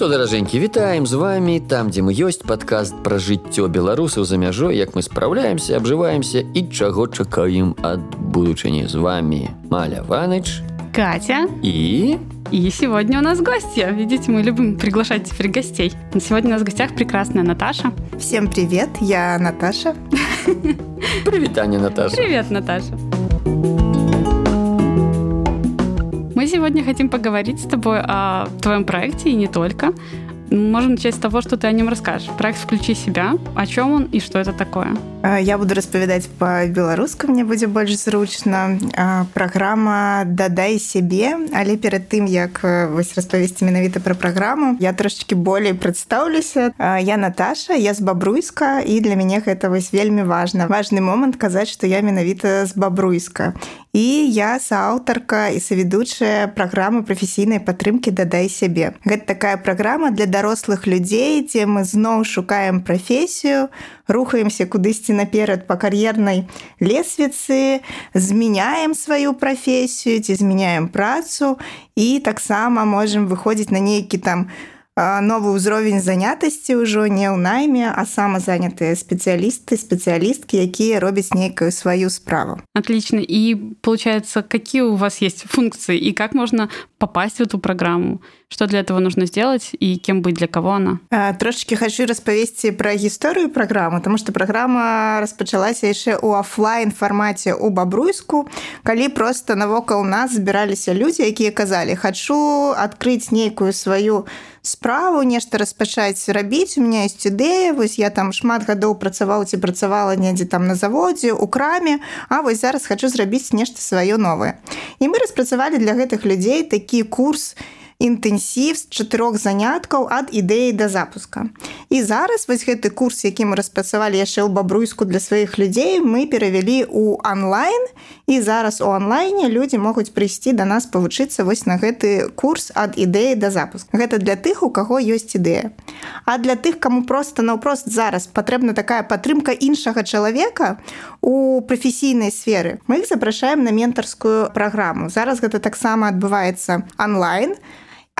что даражэнькі вітаем з вами там дзе мы ёсць падкаст пра жыццё беларусаў за мяжой як мы спраўляемся абжываемся і чаго чакаем ад будучыні. З вами маля ваныч. Катя. І? И сегодня у нас гости. Видите мы любим приглашать теперь гостей. Сегодня у нас в гостях прекрасная Наташа. Всем привет я Наташа. Прывітанне Наташа. Привет Наташа Мы сегодня хотим поговорить с тобой о твоем проекте и не только. Можно начать с того, что ты о нем расскажешь. Проект «Включи себя». О чем он и что это такое? Я буду распавядаць по-беларуску мне будзе больш зручна праграма дадай сябе але перад тым як вось распавесці менавіта пра праграму я трошечки болей прадстаўлюся я Наташа я з бабруйска і для мяне гэта вось вельмі важна важны момант казаць што я менавіта з бабруйска і я сааўтарка і саведучая праграмы прафесійнай падтрымкі дадай сябе гэта такая праграма для дарослых людзей дзе мы зноў шукаем прафесію рухаемся кудысьці наперад по кар'ернай лесвіцы змяняем сваю прафесію ці змяняем працу і таксама можемм выходзіць на нейкі там новы ўзровень занятасці ўжо не ў найме а самазанятыя спецыялісты спецыялісткі якія робяць нейкую сваю справу. Отлично. И получается какие у вас есть функции? И как можно попасть в эту программу что для этого нужно сделать и кем быть для кого она. Трошечки хочу распавесці про гісторыю праграмы потому что праграма распачалася яшчэ у офлайн фармаце у бабруйску калі просто навокал нас збіраліся людзі якія казалі хочу адкрыць нейкую сваю справу нешта распачаць рабіць у меня есть ідэя вось я там шмат гадоў працаваў ці працавала недзе там на заводзе у краме. А вось зараз хочу зрабіць нешта сваё новае і мы распрацавалі для гэтых людзей такі курс і інтэнсів з чатырох заняткаў ад ідэі да запуска. І зараз вось гэты курс, які мы распрацавалі яшчэ ў бабруйску для сваіх людзей, мы перавялі ў онлайн і зараз у онлайне людзі могуць прыйсці да нас павучыцца вось на гэты курс ад ідэі да запуск. Гэта для тых, у каго ёсць ідэя. А для тых, каму проста наўпрост зараз патрэбна такая падтрымка іншага чалавека у прафесійнай сферы. Мы іх запрашаем на ментарскую праграму. Зараз гэта таксама адбываецца онлайн,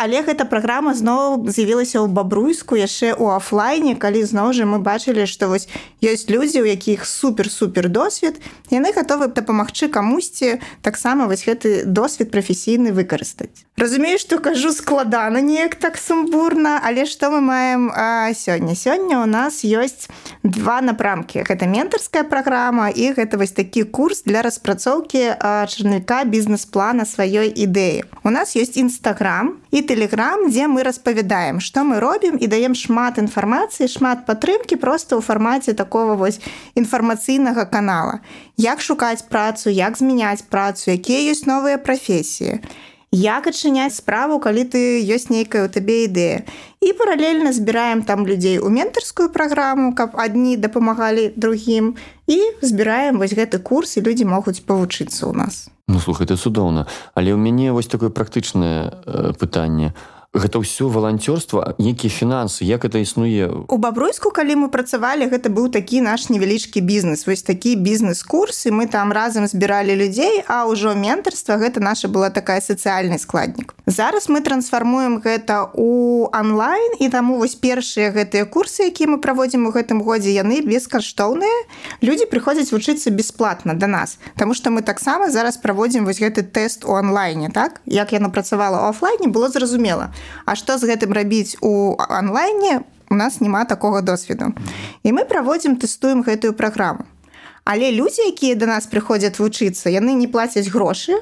але гэта праграма зноў з'явілася ў бабруйску яшчэ ў офлайне калі зноў жа мы бачылі што вось ёсць людзі у якіх супер супер досвед яны гатовы дапамагчы камусьці таксама вось гэты досвед прафесійны выкарыстаць. Разумею што кажу складана неяк так сумбурна але што мы маем сёння? Сёння у нас ёсць два напрамкі. Гэта ментарская праграма і гэта вось такі курс для распрацоўкі чарніка бізнес-плана сваёй ідэі. У нас ёсць нстаграм і телеграм дзе мы распавядаем што мы робім і даем шмат інфармацыі шмат падтрымкі просто ў фармаце такого вось інфармацыйнага канала. Як шукаць працу як змяняць працу якія ёсць новыя прафесіі. Як адчыняць справу калі ты ёсць нейкая у табе ідэя. І паралельна збіраем там людзей у ментарскую праграму каб адні дапамагалі другім і збіраем вось гэты курс і людзі могуць павучыцца ў нас Ну слухай ты цудоўна але ў мяне вось такое практычнае э, пытанне гэта ўсё валанцёрства нейкія фінансы як это існуе? У бабруйску калі мы працавалі гэта быў такі наш невялічкі бізнес вось такі бізнес-курсы мы там разам збіралі людзей а ўжо ментарства гэта наша была такая сацыяльны складнік. Зараз мы трансфармуем гэта у онлайн і таму вось першыя гэтыя курсы якія мы праводзім у гэтым годзе яны бескаштоўныя. Людзі прыходзяць вучыцца бесплатна да нас Таму што мы таксама зараз праводзім вось гэты тэст у онлайне так? Як яна працавала офлайне было зразумела А што з гэтым рабіць у онлайне у нас няма такога досведу. І мы праводзім тэстуем гэтую праграму. Але людзі, якія да нас прыходзяць вучыцца, яны не плацяць грошы,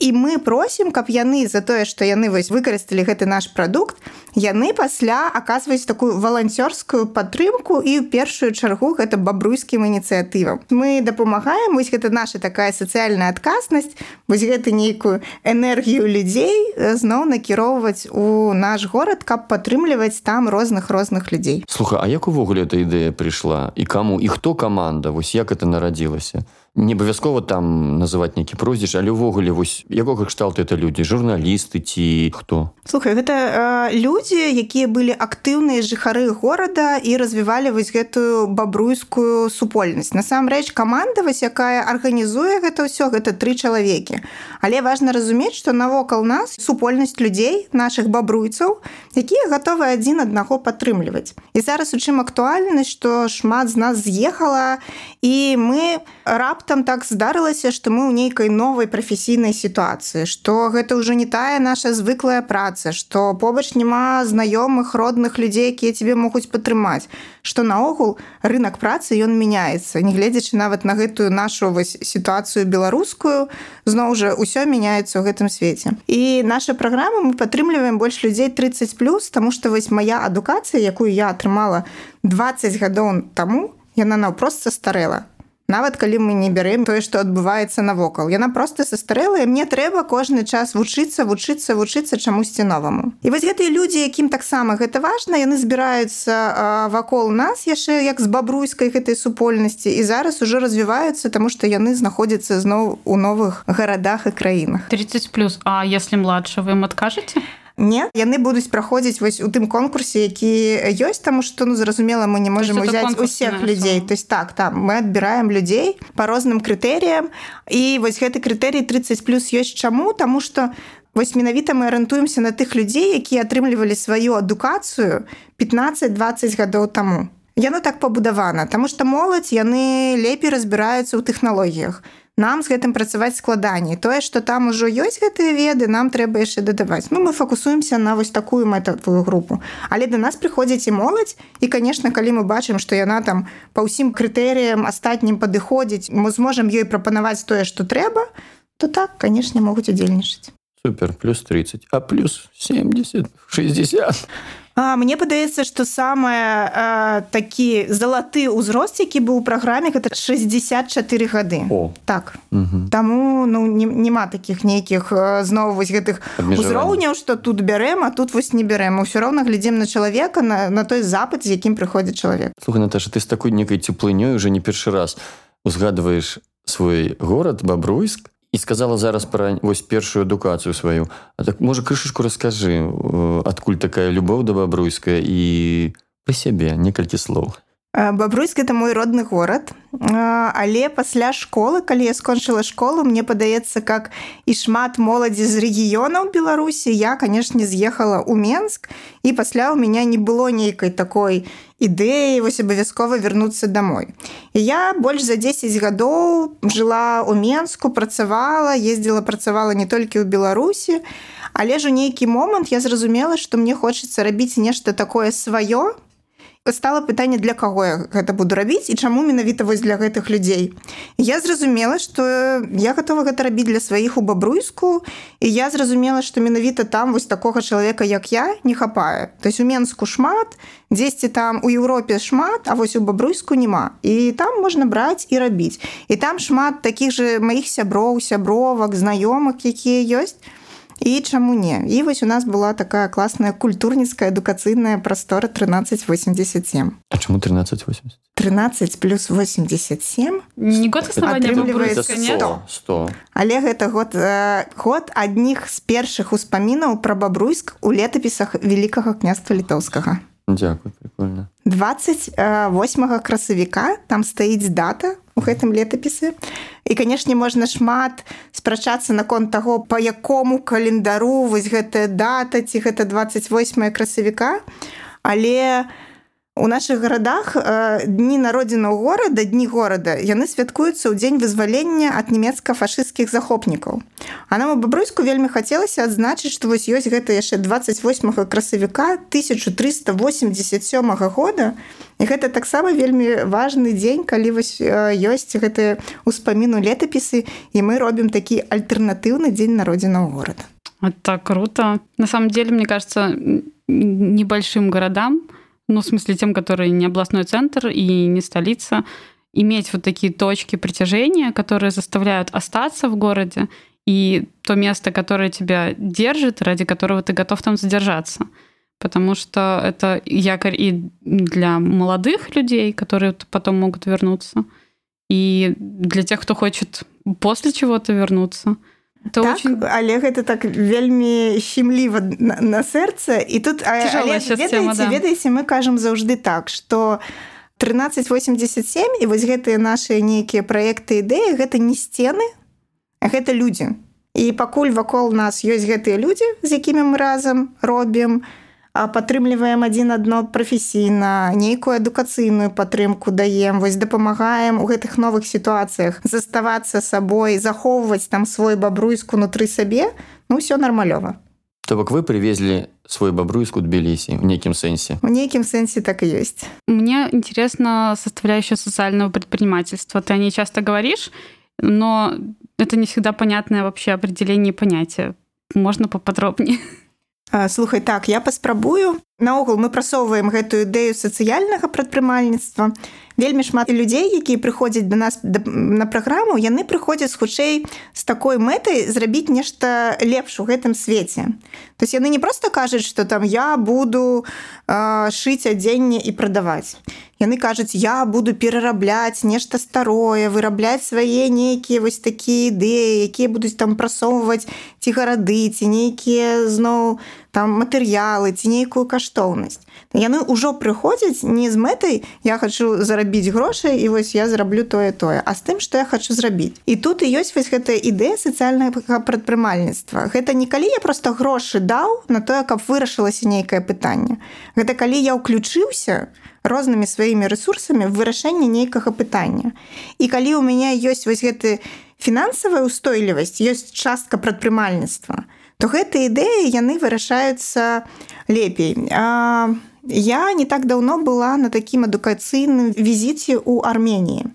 і мы просім каб яны за тое што яны вось выкарысталі гэты наш прадукт яны пасля аказваюць такую валанцёрскую падтрымку і першую чаргу гэта бабруйскім ініцыятывам. Мы дапамагаем вось гэта наша такая сацыяльная адказнасць вось гэта нейкую энергію людзей зноў накіроўваць у наш горад каб падтрымліваць там розных розных людзей. Слуха А як увогуле эта ідэя прыйшла? І каму? І хто каманда? Вось як это нарадзілася не абавязкова там называть нейкі прозвіш але ўвогуле вось якога кшталту это людзі? Журналісты ці хто? Слухай гэта э, людзі якія былі актыўныя жыхары горада і развівалі вось гэтую бабруйскую супольнасць. Насамрэч каманда вось якая арганізуе гэта ўсё гэта тры чалавекі. Але важна разумець што навокал нас супольнасць людзей наших бабруйцаў якія гатовы адзін аднаго падтрымліваць. І зараз у чым актуальнасць што шмат з нас з'ехала і мы раптам так здарылася што мы ў нейкай новай прафесійнай сітуацыі што гэта ўжо не тая наша звыклая праца што побач няма знаёмых родных людзей якія тебе могуць падтрымаць што наогул рынок працы ён мяняецца. Нягледзячы нават на гэтую нашу вось сітуацыю беларускую зноў жа ўсё мяняецца ў гэтым свеце. І наша праграма мы падтрымліваем больш людзей 30 плюс тому что вось моя адукацыя якую я атрымала 20 гадоў таму яна наўпрост састарэла нават калі мы не бярэм тое што адбываецца навокал. Яна просто састарэлая мне трэба кожны час вучыцца вучыцца вучыцца чамусьці новаму. І вось гэтыя людзі якім таксама гэта важна яны збіраюцца вакол нас яшчэ як з бабруйскай гэтай супольнасці і зараз уже развіваюцца тому что яны знаходзяцца зноў у новых гарадах і краінах. 30 плюс. А если младше вы им адкажаце не яны будуць праходзіць вось у тым конкурсе які ёсць таму што ну зразумела мы не можемм узяць усіх людзей. То есть так там мы адбіраем людзей по розным крытэрыям і вось гэты крытэрій 30 плюс ёсць чаму? Тому что вось менавіта мы арыентуемся на тых людзей якія атрымлівалі сваю адукацыю 15-20 гадоў таму яно так пабудавана тому что моладзь яны лепей разбіраюцца ў тэхналогіях нам з гэтым працаваць складаней. Тое что там ужо ёсць гэтыя веды нам трэба яшчэ дадаваць. Ну мы фокусуемся на вось такую мэтавую групу. Але до нас прыходзіць і моладзь і конечно калі мы бачым что яна там па ўсім крытэрыям астатнім падыходзіць мы зможам ёй прапанаваць тое что трэба то так конечно могуць удзельнічаць супер плюс 30 а плюс 70 60 А, мне падаецца што самае такі залаты ўзрост які быў у праграме гэта 64 гады О. так. Таму ну няма таких нейкіх зноў вось гэтых узроўняў што тут бярэм а тут вось не бярэм ўсё роўна глядзім на чалавека на, на той запад з якім прыходзіць чалавек Слухай Наташа ты з такой некай цеплынёй уже не першы раз узгадваеш свой горад бабруйск і сказала зараз пра вось першую адукацыю сваю. А так можа крышачку раскажы адкуль такая любоў да бабруйская і пры сябе некалькі слоў бабруйск это мой родны горад але пасля школы калі я скончыла школу мне падаецца как і шмат моладзі з рэгіёнаў беларусі. Я канешне з'ехала ў менск і пасля у меня не было нейкай такой ідэі вось абавязкова вярнуцца домой я больш за 10 гадоў жыла ў менску працавала ездзіла працавала не толькі ў беларусі. Але ж у нейкі момант я зразумела што мне хочацца рабіць нешта такое сваё стала пытанне для каго я гэта буду рабіць і чаму менавіта вось для гэтых людзей. Я зразумела что я готова гэта рабіць для сваіх у бабруйску і я зразумела что менавіта там вось такога чалавека як я не хапае. То есть у менску шмат дзесьці там у Еўропе шмат а вось у бабруйску няма. І там можна браць і рабіць. І там шмат таких же маіх сяброў сябровак знаёмых якія ёсць і чаму не? І вось у нас была такая класная культурніцкая адукацыйная прастора 1387 А чаму 1380 13 плюс 87 не год 100, 100. але гэта год год адніх з першых успамінаў пра бабруйск у летапісах великкага княства літоўскага Дякую прикольно. 28 красавіка там стаіць дата у гэтым летапісы. І канешне можна шмат спрачацца наконт таго по якому календару вось гэтая дата ці гэта 28 красавіка. Але у У наших гарадах э, дні народзінаў горада дні горада яны святкуюцца ў дзень вызвалення ад нямецка-фашысцкіх захопнікаў. А нам у бабруйску вельмі хацелася адзначыць, што вось ёсць гэта яшчэ 28 красавіка 1387 года. І гэта таксама вельмі важны дзень, калі вось ёсць гэтыя ўспаміну летапісы і мы робім такі альтэрнатыўны дзень народзінаў горада. Это круто. На самом деле, мне кажется, небольшим городам, ну, в смысле тем, которые не областной центр и не столица, иметь вот такие точки притяжения, которые заставляют остаться в городе, и то место, которое тебя держит, ради которого ты готов там задержаться. Потому что это якорь и для молодых людей, которые потом могут вернуться, и для тех, кто хочет после чего-то вернуться. Это так, очень... Олег, это так вельмі щемліва на, на сэрца і тут Олег, ведаеце, да. ведаеце мы кажам заўжды так что 1387 і вось гэтыя наши нейкія праекты ідэі гэта не сцены гэта людзі і пакуль вакол нас ёсць гэтыя людзі з якімі мы разам робім падтрымліваем адзін адно прафесійна нейкую адукацыйную падтрымку даем вось дапамагаем у гэтых новых сітуацыях заставацца сабой захоўваць там свой бабруйску унутры сабе ну все нармалёва то бок вы привезли свой бобруйск Тбилиси в неким сенсе. В неким сенсе так и есть. Мне интересно составляющая социального предпринимательства. Ты о ней часто говоришь, но это не всегда понятное вообще определение понятия. Можно поподробнее? Слухай так я паспрабую. Наогул мы прасоўваем гэтую ідэю сацыяльнага прадпрымальніцтва. Вельмі шмат людзей якія прыходзяць до нас на праграму яны прыходзяць хутчэй з такой мэтай зрабіць нешта лепш у гэтым свеце. То есть яны не просто кажуць что там я буду э, шыць адзенне і прадаваць яны кажуць я буду перарабляць нешта старое вырабляць свае нейкія вось такія ідэі якія будуць там прасоўваць ці гарады ці нейкія зноў там матэрыялы ці нейкую каштоўнасць. Яны ўжо прыходзяць не з мэтай я хочу зарабіць грошай і вось я зраблю тое тое а з тым што я хочу зрабіць. І тут і ёсць вось гэтая ідэя сацыяльнага прадпрымальніцтва. Гэта не калі я просто грошы даў на тое каб вырашылася нейкае пытанне. Гэта калі я ўключыўся то рознымі сваімі ресурсамі в вырашэнні нейкага пытання. І калі ў мяне ёсць вось гэты фінансавая устойлівасць, ёсць частка прадпрымальніцтва, гэтыя ідэі яны вырашаюцца лепей. А, я не так даўно была на такім адукацыйным візіце ў Арменіі.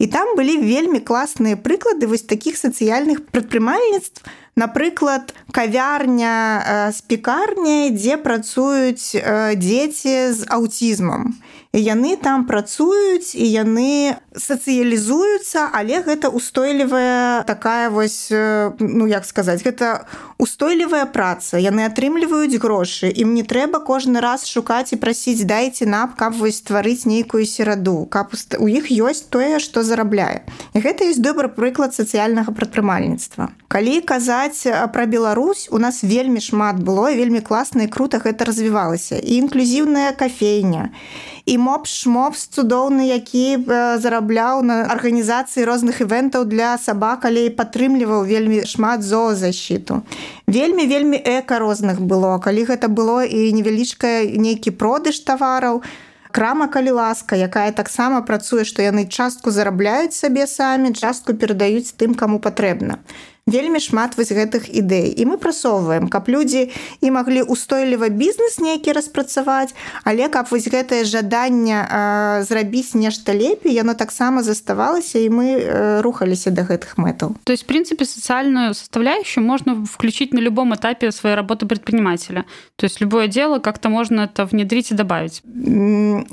І там былі вельмі класныя прыклады вось такіх сацыяльных прадпрымальніцтв, напрыклад кавярня з пекарняй дзе працуюць дзеці з аўтізмам яны там працуюць і яны сацыялізуюцца але гэта устойлівая такая вось э, ну як сказаць гэта устойлівая праца. Яны атрымліваюць грошы ім не трэба кожны раз шукаць і прасіць дайце нам каб вось стварыць нейкую сераду каб у іх ёсць тое што зарабляе і гэта ёсць добры прыклад сацыяльнага прадпрымальніцтва. Калі казаць пра Беларусь у нас вельмі шмат было вельмі класна і круто гэта развівалася. І інклюзіўная кафейня і мопс шмопс цудоўны які зарабляў на арганізацыі розных івентаў для сабак але і падтрымліваў вельмі шмат зоозащиту вельмі вельмі эка розных было. Калі гэта было і невялічкая нейкі продыш тавараў крама калі ласка якая таксама працуе што яны частку зарабляюць сабе самі частку перадаюць тым каму патрэбна вельмі шмат вось гэтых ідэй. І мы прасоўваем каб людзі і маглі устойліва бізнес нейкі распрацаваць але каб вось гэтае жаданне зрабіць нешта лепей яно таксама заставалася і мы рухаліся до гэтых мэтаў. То есть в принципе социальную составляющую можно включить на любом этапе своей работы предпринимателя. То есть любое дело как-то можно это внедрить и добавить.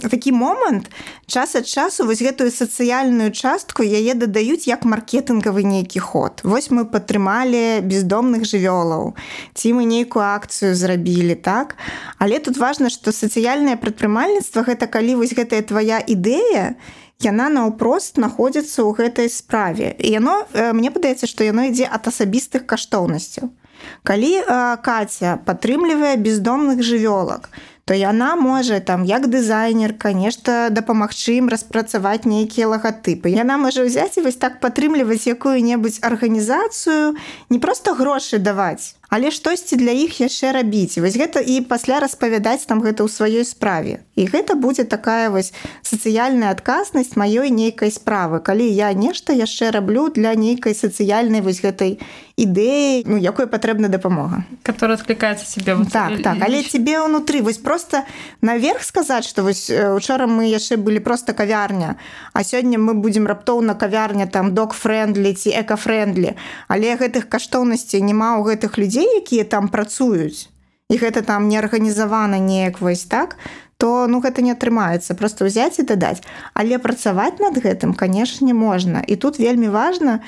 Такі момант час ад часу вось гэтую сацыяльную частку яе дадаюць як маркетынгавы нейкі ход. Вось мы по падтрымалі бездомных жывёлаў. Ці мы нейкую акцыю зрабілі так? Але тут важна што сацыяльнае прадпрымальніцтва гэта калі вось гэтая твоя ідэя яна наўпрост знаходзіцца ў гэтай справе. І яно мне падаецца што яно ідзе ад асабістых каштоўнасцяў. Калі э, каця падтрымлівае бездомных жывёлак то яна можа там як дызайнерка нешта дапамагчы ім распрацаваць нейкія лагатыпы. Яна можа ўзяць і вось так падтрымліваць якую-небудзь арганізацыю не просто грошы даваць але штосьці для іх яшчэ рабіць. Вось гэта і пасля распавядаць там гэта ў сваёй справе. І гэта будзе такая вось сацыяльная адказнасць маёй нейкай справы. Калі я нешта яшчэ раблю для нейкай сацыяльнай вось гэтай ідэі ну якой патрэбна дапамога. Которая откликается себе так так але тебе унутры вось просто наверх сказаць что вось учора мы яшчэ былі просто кавярня а сёння мы будемм раптоўна кавярня там док френдлі ці экафрендлі але гэтых каштоўнасцей няма ў гэтых людзей людзей якія там працуюць і гэта там не арганізавана неяк вось так то ну гэта не атрымаецца просто ўзяць і дадаць. Але працаваць над гэтым канешне можна. І тут вельмі важна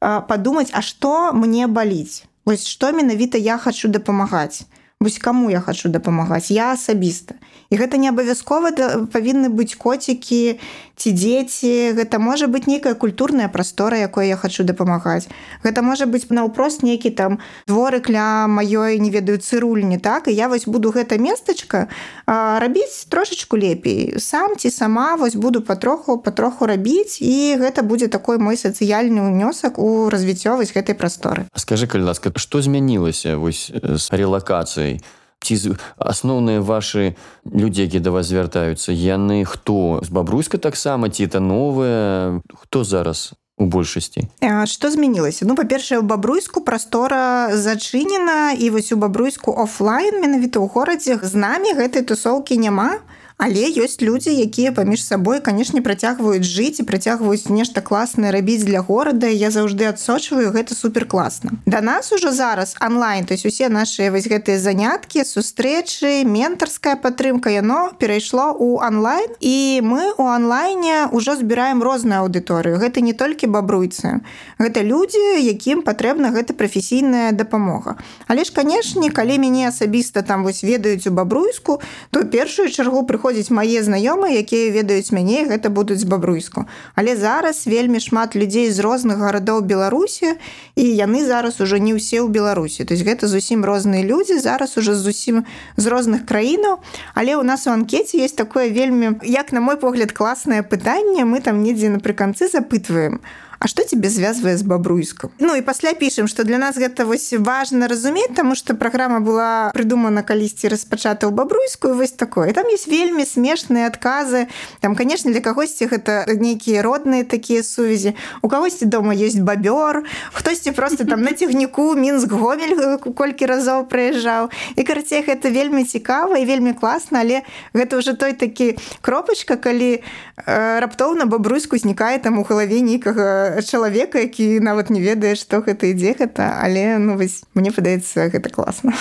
падумаць а што мне баліць? Вось што менавіта я хочу дапамагаць? Вось каму я хочу дапамагаць? Я асабіста і гэта не абавязкова павінны быць коцікі ці дзеці. Гэта можа быць нейкая культурная прастора якой я хочу дапамагаць. Гэта можа быць наўпрост нейкі там дворык для маёй не ведаю цырульні так? І я вось буду гэта местачка рабіць трошачку лепей. Сам ці сама вось буду патроху патроху рабіць і гэта будзе такой мой сацыяльны ўнёсак у развіццёвасць гэтай прасторы. Скажи калі ласка што змянілася вось з релакацыяй ці асноўныя вашы людзі які да вас звяртаюцца яны хто з бабруйска таксама ці это новыя хто зараз у большасці? Что змянілася ну па-першае у бабруйску прастора зачынена і вось у бабруйску офлайн менавіта ў горадзе з намі гэтай тусоўкі няма але ёсць людзі якія паміж сабой канешне працягваюць жыць і працягваюць нешта класнае рабіць для горада я заўжды адсочваю гэта супер класна да нас ужо зараз онлайн то есть усе наши вось гэтыя заняткі сустрэчы ментарская падтрымка яно перайшло у онлайн і мы у онлайне ўжо збіраем розную аўдыторыю. Гэта не толькі бабруйцы гэта людзі якім патрэбна гэта прафесійная дапамога. Але ж канешне калі мяне асабіста там вось ведаюць у бабруйску то першую чаргу прыходзіць прыходзяць мае знаёмыя якія ведаюць мяне гэта будуць з бабруйску. Але зараз вельмі шмат людзей з розных гарадоў беларусі і яны зараз ужо не ўсе ў беларусі. То есть гэта зусім розныя людзі зараз уже зусім з розных краінаў. Але у нас у анкеце есть такое вельмі як на мой погляд класнае пытанне. Мы там недзе напрыканцы запытваем а А что тебе звязвае з бабруйском Ну і пасля пішам что для нас гэта вось важно разумець тому что программа была придумана калісьці распачата ў бабруйскую вось такое. Там есть вельмі смешныя адказы там конечно для кагосьці гэта нейкія родныя такія сувязі у кагосьці дома есть бабёр хтосьці просто там на цягніку мінск гомель колькі разоў прыязджаў і карцей гэта вельмі цікава і вельмі класна але гэта уже той такі кропачка калі э, раптоўна бабруйску узнікае там у галаве нейкага чалавека які нават не ведае што гэта ідзе гэта але ну вось мне падаецца гэта класна.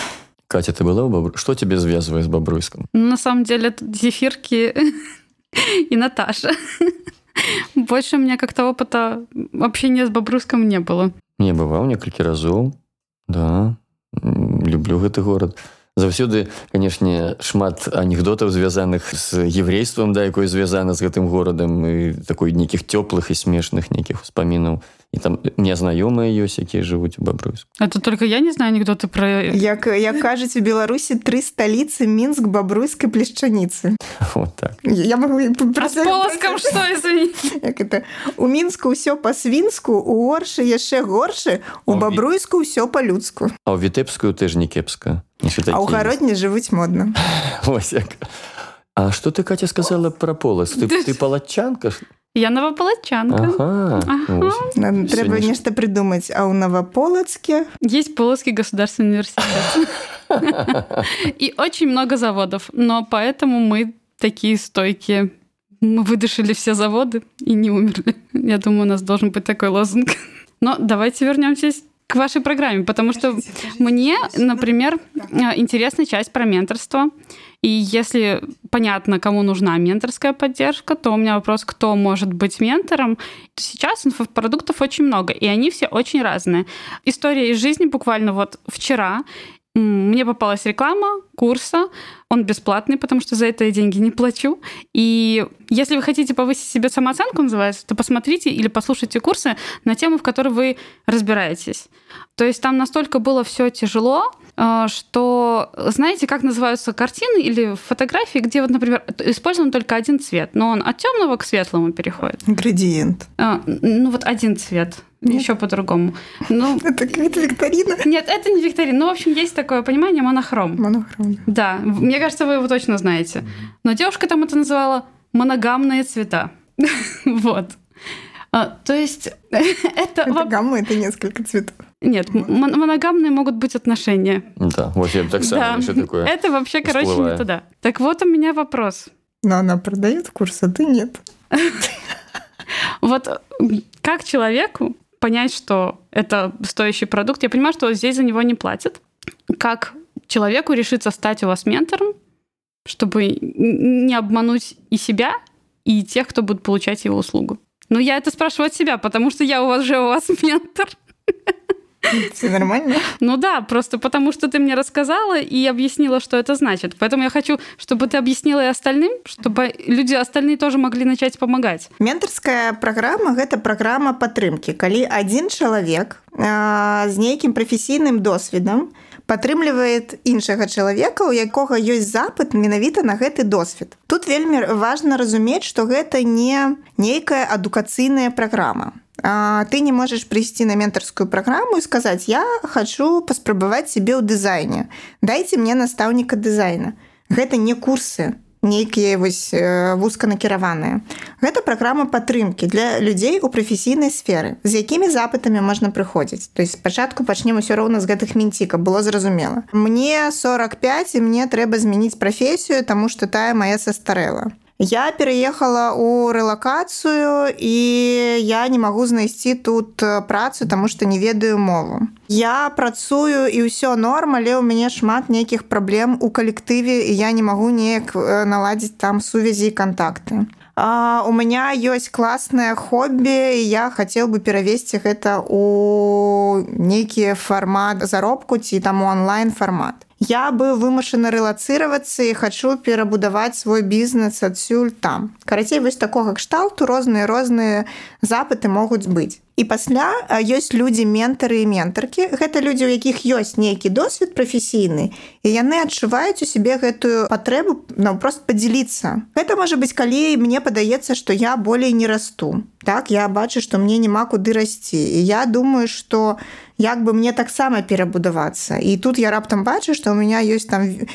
Катя ты была бабру что тебе звязвае з бабруйском ну, на самом деле зефірки і Наташа. Больше у меня как-то опыта общения с бабруском не было. Не бываў некалькі разоў. Да. Люблю гэты город а заўсёды канешне шмат анекдотаў звязаных з еврействам да якой звязана з гэтым горадам і такой нейкіх цёплых і смешных нейкіх успамінаў і там незнаёмыя ёсць якія жывуць у бабруйску это только я не знаю анекдоты про як як кажуць у беларусі тры сталіцы мінск бабруйскай плешчаніцы вот так. Я могу полоскам что як это? У мінску ўсё па-свінску у горшы яшчэ горшы у бабруйску ўсё па-людску а ў вітэпскую ты ж не кепска. А ў гародні жывуць модна А что ты Катя сказала про полос? Ты, ты палачанка я новополачанка ага. ага. трэба нешта придумаць а ў новополацке есть полоцкий государственный университет. И очень много заводов. Но поэтому мы такие стойкие. Мы выдышали все заводы и не умерли. Я думаю у нас должен быть такой лозунг. Но давайте вернемся к вашей программе, потому что мне, например, интересна часть про менторство. И если понятно, кому нужна менторская поддержка, то у меня вопрос, кто может быть ментором. Сейчас инфопродуктов очень много, и они все очень разные. История из жизни буквально вот вчера мне попалась реклама курса, он бесплатный, потому что за это я деньги не плачу. И если вы хотите повысить себе самооценку, называется, то посмотрите или послушайте курсы на тему, в которой вы разбираетесь. То есть там настолько было все тяжело, э, что знаете, как называются картины или фотографии, где вот, например, использован только один цвет, но он от темного к светлому переходит. Градиент. А, ну вот один цвет. Нет. Еще по-другому. Ну, это какая-то викторина. Нет, это не викторина. Ну, в общем, есть такое понимание монохром. Монохром. Да. Мне кажется, вы его точно знаете. Но девушка там это называла моногамные цвета. вот. А, то есть это... Это гамма, это несколько цветов. Нет, мон моногамные могут быть отношения. Да, вот я так само да. такое. Это вообще, короче, не туда. Так вот у меня вопрос. Но она продает курс, а ты нет. Вот как человеку понять, что это стоящий продукт. Я понимаю, что здесь за него не платят. Как человеку решиться стать у вас ментором, чтобы не обмануть и себя, и тех, кто будет получать его услугу. Ну, я это спрашиваю от себя, потому что я уже у вас ментор. Все нормально? Ну да, просто потому что ты мне рассказала и объяснила, что это значит. Поэтому я хочу, чтобы ты объяснила и остальным, чтобы люди остальные тоже могли начать помогать. Менторская программа – это программа падтрымкі. Калі один человек э, з нейкім прафесійным досведам падтрымлівает іншага чалавека, у якога ёсць запыт менавіта на гэты досвед. Тут вельмі важна разумець, што гэта не нейкая адукацыйная праграма. Ты не можаш прыйсці на ментарскую праграму і сказаць: я хочу паспрабаваць сябе ў дызайне. Дайце мне настаўніка дызайна. Гэта не курсы, нейкія вось вузканакіраваныя. Гэта праграма падтрымкі для людзей у прафесійнай сферы, з якімі запытамі можна прыходзіць. То есть спачатку пачнем усё роўна з гэтых мінціка было зразумела. Мне 45 і мне трэба змяніць прафесію, таму што тая моя састарэла. Я пераехала ў рэлакацыю і я не магу знайсці тут працу, таму што не ведаю мову. Я працую і ўсё норм, але ў мяне шмат нейкіх праблем у калектыве і я не магу неяк наладзіць там сувязі і кантакты. А, у меня ёсць класнае хобі я хацеў бы перавесці гэта у нейкі фармат заробку ці там онлайн фармат я бы вымушана рэлацыравацца і хачу перабудаваць свой бізнес адсюль там. Карацей вось такога кшталту розныя розныя запыты могуць быць. І пасля ёсць людзі ментары і ментаркі. Гэта людзі, у якіх ёсць нейкі досвед прафесійны і яны адчуваюць у сябе гэтую патрэбу наўпрост падзяліцца. Гэта можа быць калі мне падаецца, што я болей не расту. Так я бачу, што мне няма куды расці. І я думаю, што, як бы мне таксама перабудавацца і тут я раптам бачу што у меня ёсць там э,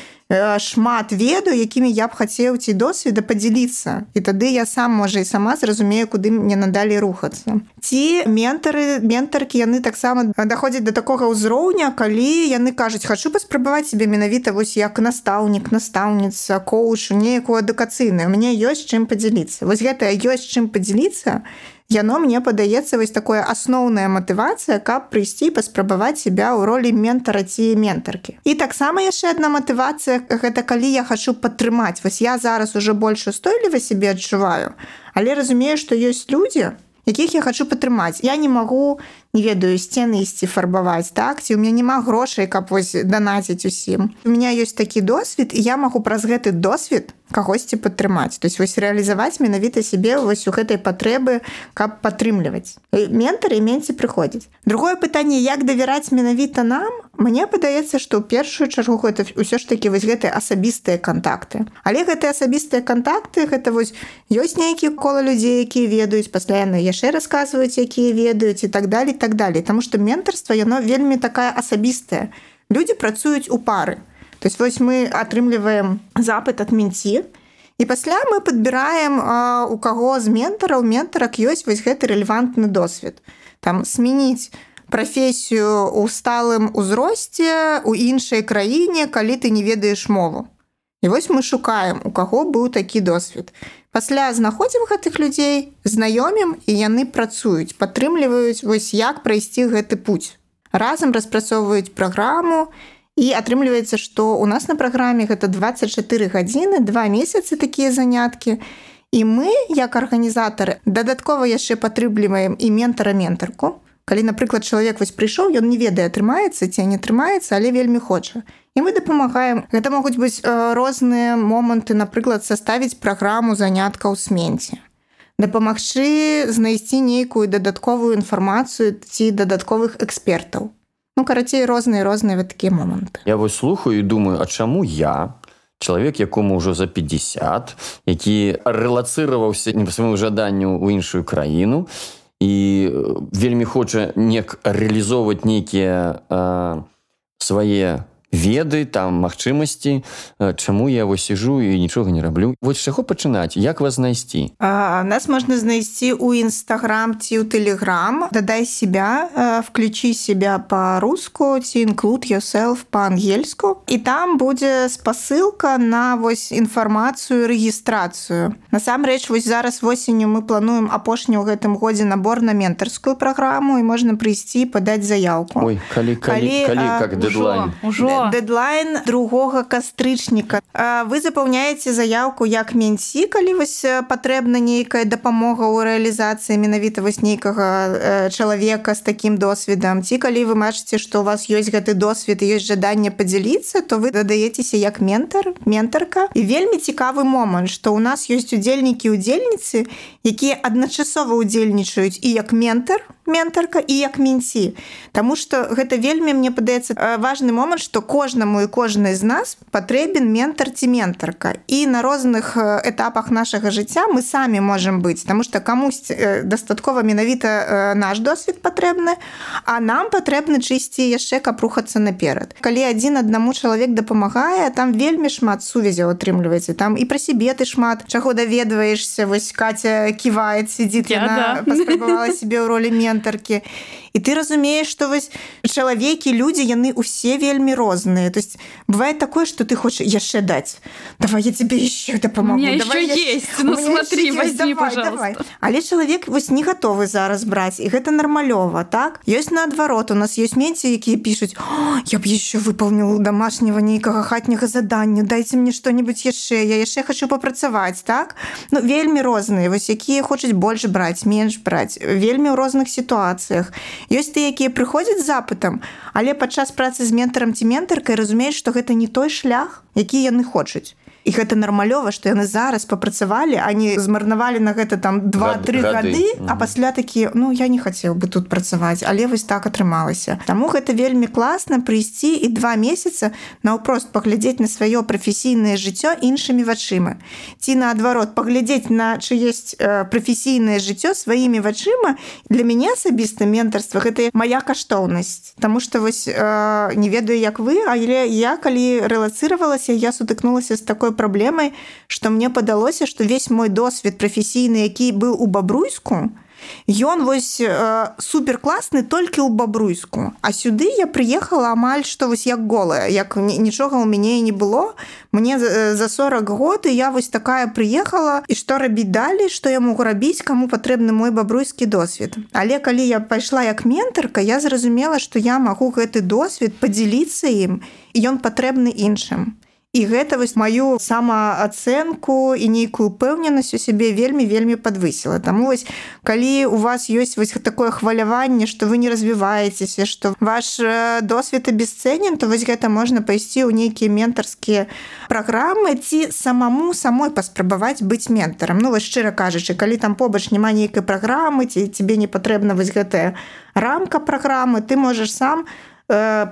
шмат веду якімі я б хацеў ці досведа подзяліцца і тады я сам можа і сама зразумею куды мне надалі рухацца. Ці ментары ментаркі яны таксама даходзяць до такога ўзроўня калі яны кажуць хочу паспрабаваць себе менавіта вось як настаўнік настаўніца коушу неякую адукацыйную. Мне ёсць чым подзяліцца вось гэта ёсць чым подзяліцца яно мне падаецца вось такое асноўная матывацыя каб прыйсці паспрабаваць себя ў ролі ментара ці ментаркі і таксама яшчэ одна матывацыя гэта калі я хочу падтрымаць вось я зараз уже больш устойліва себе адчуваю але разумею што ёсць людзі якіх я хочу падтрымаць я не магу не ведаю сцены ісці фарбаваць так? Ці у меня няма грошай каб вось данаціць усім? У меня ёсць такі досвед і я магу праз гэты досвед кагосьці падтрымаць. То есть вось рэалізаваць менавіта сябе вось у гэтай патрэбы каб падтрымліваць. Ментары менці прыходзіць другое пытанне як давяраць менавіта нам? Мне падаецца што ў першую чаргу гэта ўсё ж такі вось гэтыя асабістыя кантакты. Але гэтыя асабістыя кантакты гэта вось ёсць нейкі кола людзей якія ведаюць пасля яны яшчэ расказваюць якія ведаюць і так далее так далее. Таму что ментарства яно вельмі такая асабістая люди працуюць у пары. То есть вось мы атрымліваем запыт от менці і пасля мы подбираем у каго з ментараў ментарак ёсць вось гэты рэлевантны досвед там сменіць прафесію у сталым узросце у іншай краіне калі ты не ведаеш мову. І вось мы шукаем у каго быў такі досвед пасля знаходзім гэтых людзей знаёмім і яны працуюць падтрымліваюць вось як прайсці гэты путь разам распрацоўваюць праграму і атрымліваецца што у нас на праграме гэта 24 гадзіны два месяцы такія заняткі. І мы як арганізатары дадаткова яшчэ падтрымліваем і ментара ментарку калі напрыклад чалавек вось прыйшоў ён не ведае атрымаецца ці не атрымаецца але вельмі хоча. І мы дапамагаем. Гэта могуць быць розныя моманты напрыклад составіць праграму заняткаў сменці дапамагчы знайсці нейкую дадатковую інфармацыю ці дадатковых экспертаў. Ну карацей розныя розныя вот такія моманты. Я вось слухаю і думаю а чаму я чалавек якому ўжо за 50 які рэлацыраваўся не па свайму жаданню ў іншую краіну і вельмі хоча нек рэалізоўваць нейкія свае веды там магчымасці чаму я вось сижу і нічога не раблю вось чаго пачынаць як вас знайсці а, нас можна знайсці у нстаграм ці ў телеграм дадай себя включи себя по-руску ці include yourself по-ангельску і там будзе спасылка на вось інфармацыю рэгістрацыю насамрэч вось зараз восенню мы плануем апошні ў гэтым годзе набор на ментарскую праграму і можна прыйсці падаць заявку Ой, калі, калі, калі, калі, как дедлайн ужо Во. Дедлайн другога кастрычніка. Вы запаўняеце заявку як менці, калі вось патрэбна нейкая дапамога ў рэалізацыі менавіта вось нейкага чалавека з такім досведам. Ці калі вы бачыце, што у вас ёсць гэты досвед ёсць жаданне падзяліцца, то вы дадаецеся як ментар, ментарка. І вельмі цікавы момант, што ў нас ёсць удзельнікі удзельніцы, якія адначасова удзельнічаюць і як ментар, ментарка і як менці Таму что гэта вельмі мне падаецца важны момант что кожнаму і кожнай з нас патрэбен ментар ці ментарка і на розных этапах нашага жыцця мы самі можемм быць тому что камусь дастаткова менавіта наш досвед патрэбны а нам патрэбны чысці яшчэ каб рухацца наперад. Калі адзін аднаму чалавек дапамагае там вельмі шмат сувязяў атрымліваецца там і пра сябе ты шмат чаго даведваешься вось катя ківает сидит яна да. паспрабавала себе ў ролі ментара ментаркі і ты разумееш что вось чалавекі людзі яны усе вельмі розныя. То есть бывает такое что ты хочешь яшчэ даць. Давай я тебе еще дапамогу ну, смотри возьми, давай, давай. але чалавек вось не готовы зараз браць і гэта нармалёва так? Ёсць наадварот. У нас есть менці якія пишутць я б еще выполнил домашнего нейкага хатняга задання дайте мне что-нибудь яшчэ я яшчэ хочу попрацаваць так? Ну вельмі розныя. Вось якія хочуць больш браць менш браць. Вельмі ў розных сітуацыях ёсць ты якія прыходзяць запытам але падчас працы з ментарам ці ментаркай разумееш што гэта не той шлях які яны хочуць і гэта нармалёва што яны зараз папрацавалі они змарнавалі на гэта там два-тры гады, гады а пасля такі ну я не хацеў бы тут працаваць але вось так атрымалася Таму гэта вельмі класна прыйсці і два месяца наўпрост паглядзець на сваё прафесійнае жыццё іншымі вачыма. Ці наадварот паглядзець на чы есть э, прафесійнае жыццё сваімі вачыма для мяне асабіста ментарства гэта моя каштоўнасць. Таму что вось э, не ведаю як вы але я калі рэлацыравалася я сутыкнулася з такой праблемай што мне падалося што весь мой досвед прафесійны які быў у бабруйску ён вось э, суперкласны толькі ў бабруйску а сюды я прыехала амаль што вось як голая як нічога ў мяне не было. Мне за 40 год і я вось такая прыехала і што рабіць далей што я могу рабіць каму патрэбны мой бабруйскі досвед. Але калі я пайшла як ментарка я зразумела што я магу гэты досвед падзяліцца ім і ён патрэбны іншым і гэта вось маю самаацэнку і нейкую упэўненасць у сябе вельмі вельмі подвысіла Таму вось калі у вас ёсць вось такое хваляванне што вы не развіваецеся што ваш э, досвед абесцэнен то вось гэта можна пайсці ў нейкія ментарскія праграмы ці самому самой паспрабаваць быць ментарам Ну вось шчыра кажучы калі там побач няма нейкай праграмы ці тебе не патрэбна вось гэтая рамка праграмы ты можаш сам у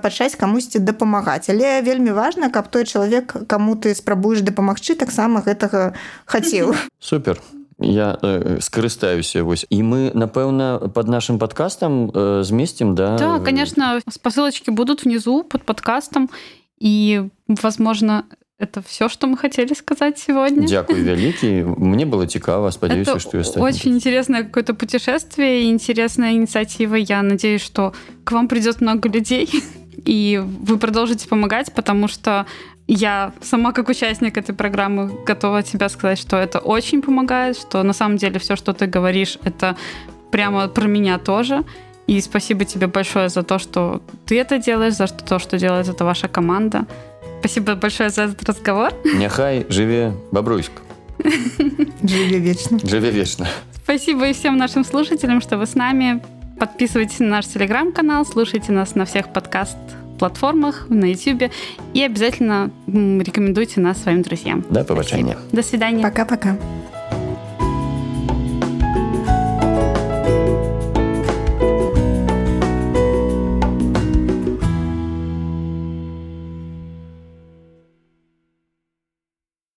пачаць камусьці дапамагаць. Але вельмі важна каб той чалавек каму ты спрабуеш дапамагчы таксама гэтага хацеў. Супер. Я э, скарыстаюся вось. І мы напэўна под нашим подкастам э, змесцім да? Да конечно спасылочки будут внизу под подкастом і возможно Это все, что мы хотели сказать сегодня. Дякую, великий. Мне было цікаво. Сподеюсь, Это что я Очень интересное какое-то путешествие, интересная инициатива. Я надеюсь, что к вам придет много людей, и вы продолжите помогать, потому что я сама как участник этой программы готова тебе сказать, что это очень помогает, что на самом деле все, что ты говоришь, это прямо про меня тоже. И спасибо тебе большое за то, что ты это делаешь, за то, что делает это ваша команда. Спасибо большое за этот разговор. Няхай живе Бобруйск. Живе вечно. Живе вечно. Спасибо и всем нашим слушателям, что вы с нами. Подписывайтесь на наш телеграм-канал, слушайте нас на всех подкаст-платформах, на YouTube и обязательно рекомендуйте нас своим друзьям. До побачення. До свидания. Пока-пока.